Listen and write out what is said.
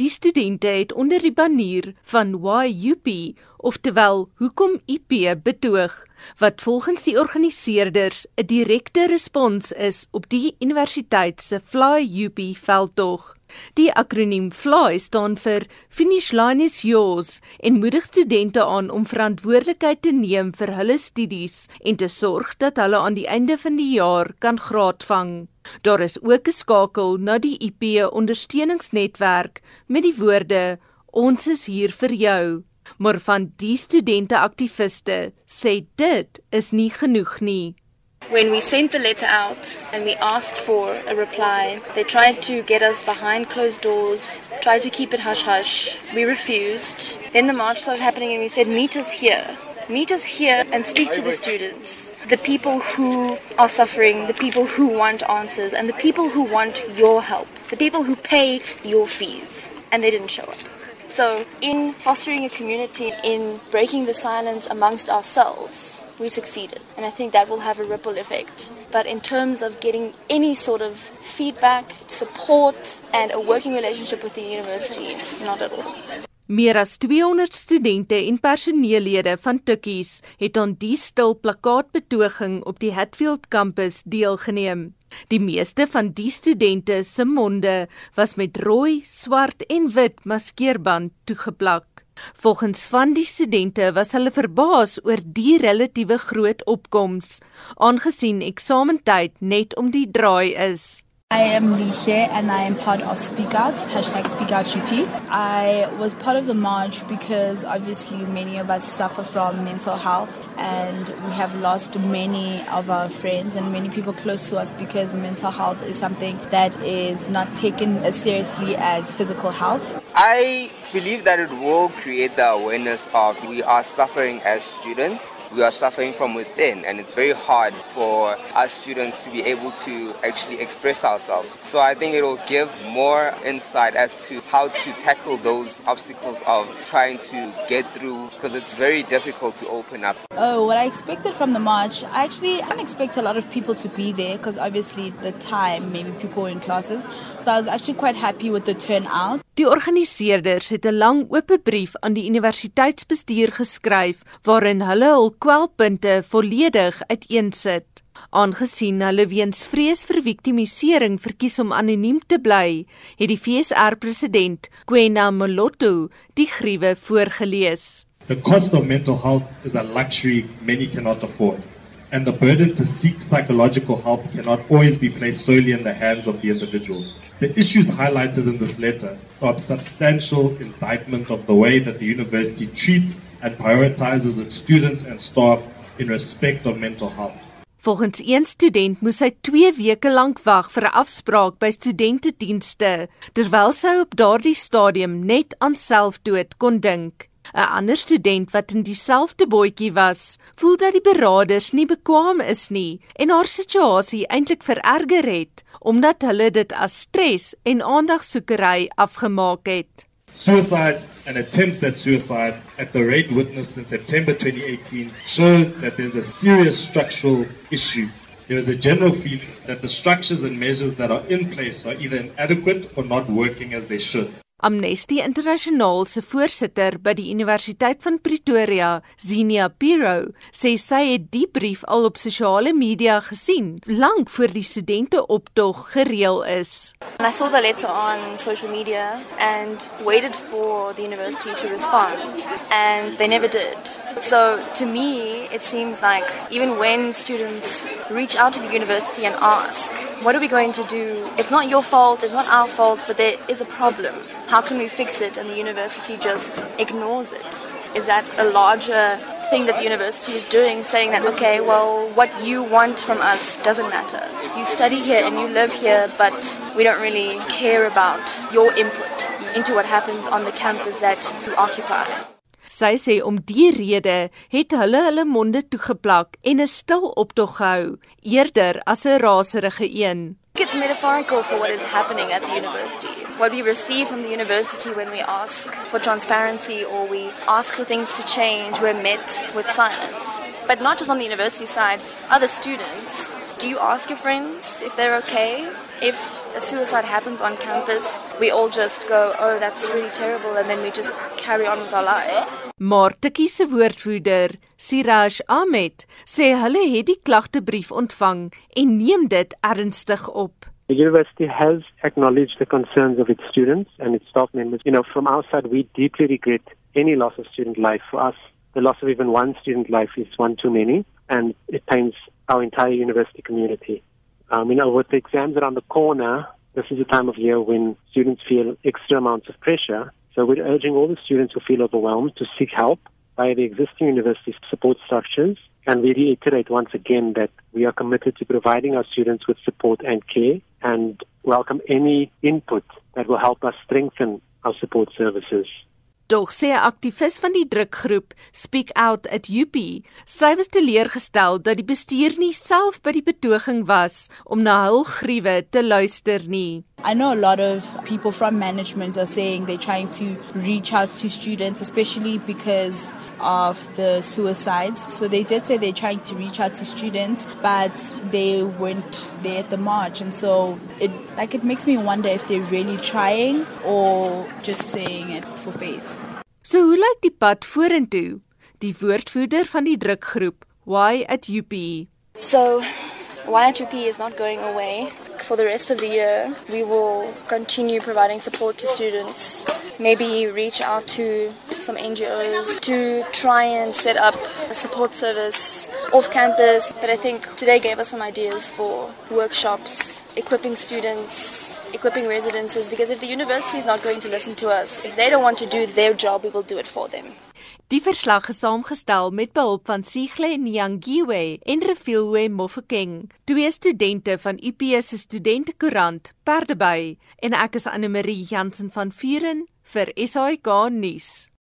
Die studente het onder die banier van YUP, oftewel Hoekom IP betoog, wat volgens die organiseerders 'n direkte respons is op die universiteit se Fly UP veldtog. Die akroniem FLY staan vir Finish Line is Yours en moedig studente aan om verantwoordelikheid te neem vir hulle studies en te sorg dat hulle aan die einde van die jaar kan graadvang. Daar is ook 'n skakel na die IP ondersteuningsnetwerk met die woorde Ons is hier vir jou. Maar van die studente aktiviste sê dit is nie genoeg nie. When we sent the letter out and we asked for a reply, they tried to get us behind closed doors, tried to keep it hush hush. We refused. Then the march started happening and we said, Meet us here. Meet us here and speak to the students, the people who are suffering, the people who want answers, and the people who want your help, the people who pay your fees. And they didn't show up. So, in fostering a community, in breaking the silence amongst ourselves, we succeeded. And I think that will have a ripple effect. But in terms of getting any sort of feedback, support, and a working relationship with the university, not at all. Meer as 200 studente en personeellede van Tukkies het aan die stil plakkaatbetoging op die Hatfield kampus deelgeneem. Die meeste van die studente se monde was met rooi, swart en wit maskeerband toegeplak. Volgens van die studente was hulle verbaas oor die relatiewe groot opkoms aangesien eksamentyd net om die draai is. I am Lishe and I am part of Speak Out, hashtag Speak Out UP. I was part of the march because obviously many of us suffer from mental health and we have lost many of our friends and many people close to us because mental health is something that is not taken as seriously as physical health. I believe that it will create the awareness of we are suffering as students. We are suffering from within, and it's very hard for us students to be able to actually express ourselves. So I think it will give more insight as to how to tackle those obstacles of trying to get through because it's very difficult to open up. Oh, what I expected from the march, I actually didn't expect a lot of people to be there because obviously the time, maybe people were in classes. So I was actually quite happy with the turnout. Die organiseerders het 'n lang oop brief aan die universiteitsbestuur geskryf waarin hulle hul kwelpunte volledig uiteensit. Aangesien hulle weens vrees vir victimisering verkies om anoniem te bly, het die FSR president, Kwena Moloto, die gruwe voorgeles. The cost of mental health is a luxury many cannot afford. And the burden to seek psychological help cannot always be placed solely in the hands of the individual. The issues highlighted in this letter are a substantial indictment of the way that the university treats and prioritizes its students and staff in respect of mental health. Volgens een student moes hy 2 weke lank wag vir 'n afspraak by studentedienste terwyl sy op daardie stadium net aan selfdood kon dink. 'n Ander student wat in dieselfde bootjie was, voel dat die beraders nie bekwam is nie en haar situasie eintlik vererger het omdat hulle dit as stres en aandagsoekery afgemaak het. Suicides and attempts at suicide at the rate witnessed in September 2018 show that there's a serious structural issue. There is a general feeling that the structures and measures that are in place are either inadequate or not working as they should. Amnesty Internasionaal se voorsitter by die Universiteit van Pretoria, Zenia Piro, sê sy het die brief al op sosiale media gesien, lank voor die studente optog gereël is. And I saw the letter on social media and waited for the university to respond, and they never did. So to me, it seems like even when students reach out to the university and ask, What are we going to do? It's not your fault, it's not our fault, but there is a problem. How can we fix it? And the university just ignores it. Is that a larger thing that the university is doing, saying that, okay, well, what you want from us doesn't matter. You study here and you live here, but we don't really care about your input into what happens on the campus that you occupy. Sy sê om die rede het hulle hulle monde toegeplak en 'n stil optog gehou eerder as 'n raserige een. It's metaphorical for what is happening at the university. What we receive from the university when we ask for transparency or we ask for things to change, we're met with silence. But not just on the university side, other students Do you ask your friends if they're okay? If a suicide happens on campus, we all just go, "Oh, that's really terrible," and then we just carry on with our lives. Maar Tikkie se woordvoerder, Siraj Ahmed, sê hulle het die klagtebrief ontvang en neem dit ernstig op. The university has acknowledged the concerns of its students and its staff members. You know, from our side, we deeply regret any loss of student life. For us, the loss of even one student life is one too many, and it pains our entire university community. Um, you know, with the exams around the corner, this is a time of year when students feel extra amounts of pressure. So we're urging all the students who feel overwhelmed to seek help by the existing university support structures. And we reiterate once again that we are committed to providing our students with support and care and welcome any input that will help us strengthen our support services. Dog sê 'n aktivis van die drukgroep Speak Out at UP, sy was teleurgestel dat die bestuur nie self by die betoging was om na hul gruwe te luister nie. I know a lot of people from management are saying they're trying to reach out to students, especially because of the suicides. So they did say they're trying to reach out to students, but they weren't there at the march. And so it like it makes me wonder if they're really trying or just saying it for face. So hoe lyk die pad vorentoe? Die woordvoerder van die drukgroep, Why at UP. So, YHUP is not going away. For the rest of the year, we will continue providing support to students. Maybe reach out to some NGOs to try and set up a support service off campus. But I think today gave us some ideas for workshops, equipping students, equipping residences. Because if the university is not going to listen to us, if they don't want to do their job, we will do it for them. Die verslag is saamgestel met behulp van Sigle Nyangiwe en Refilwe Mofokeng, twee studente van UP se studentekoerant Perdeby en ek is Anne Marie Jansen van Vuren vir SAK nuus.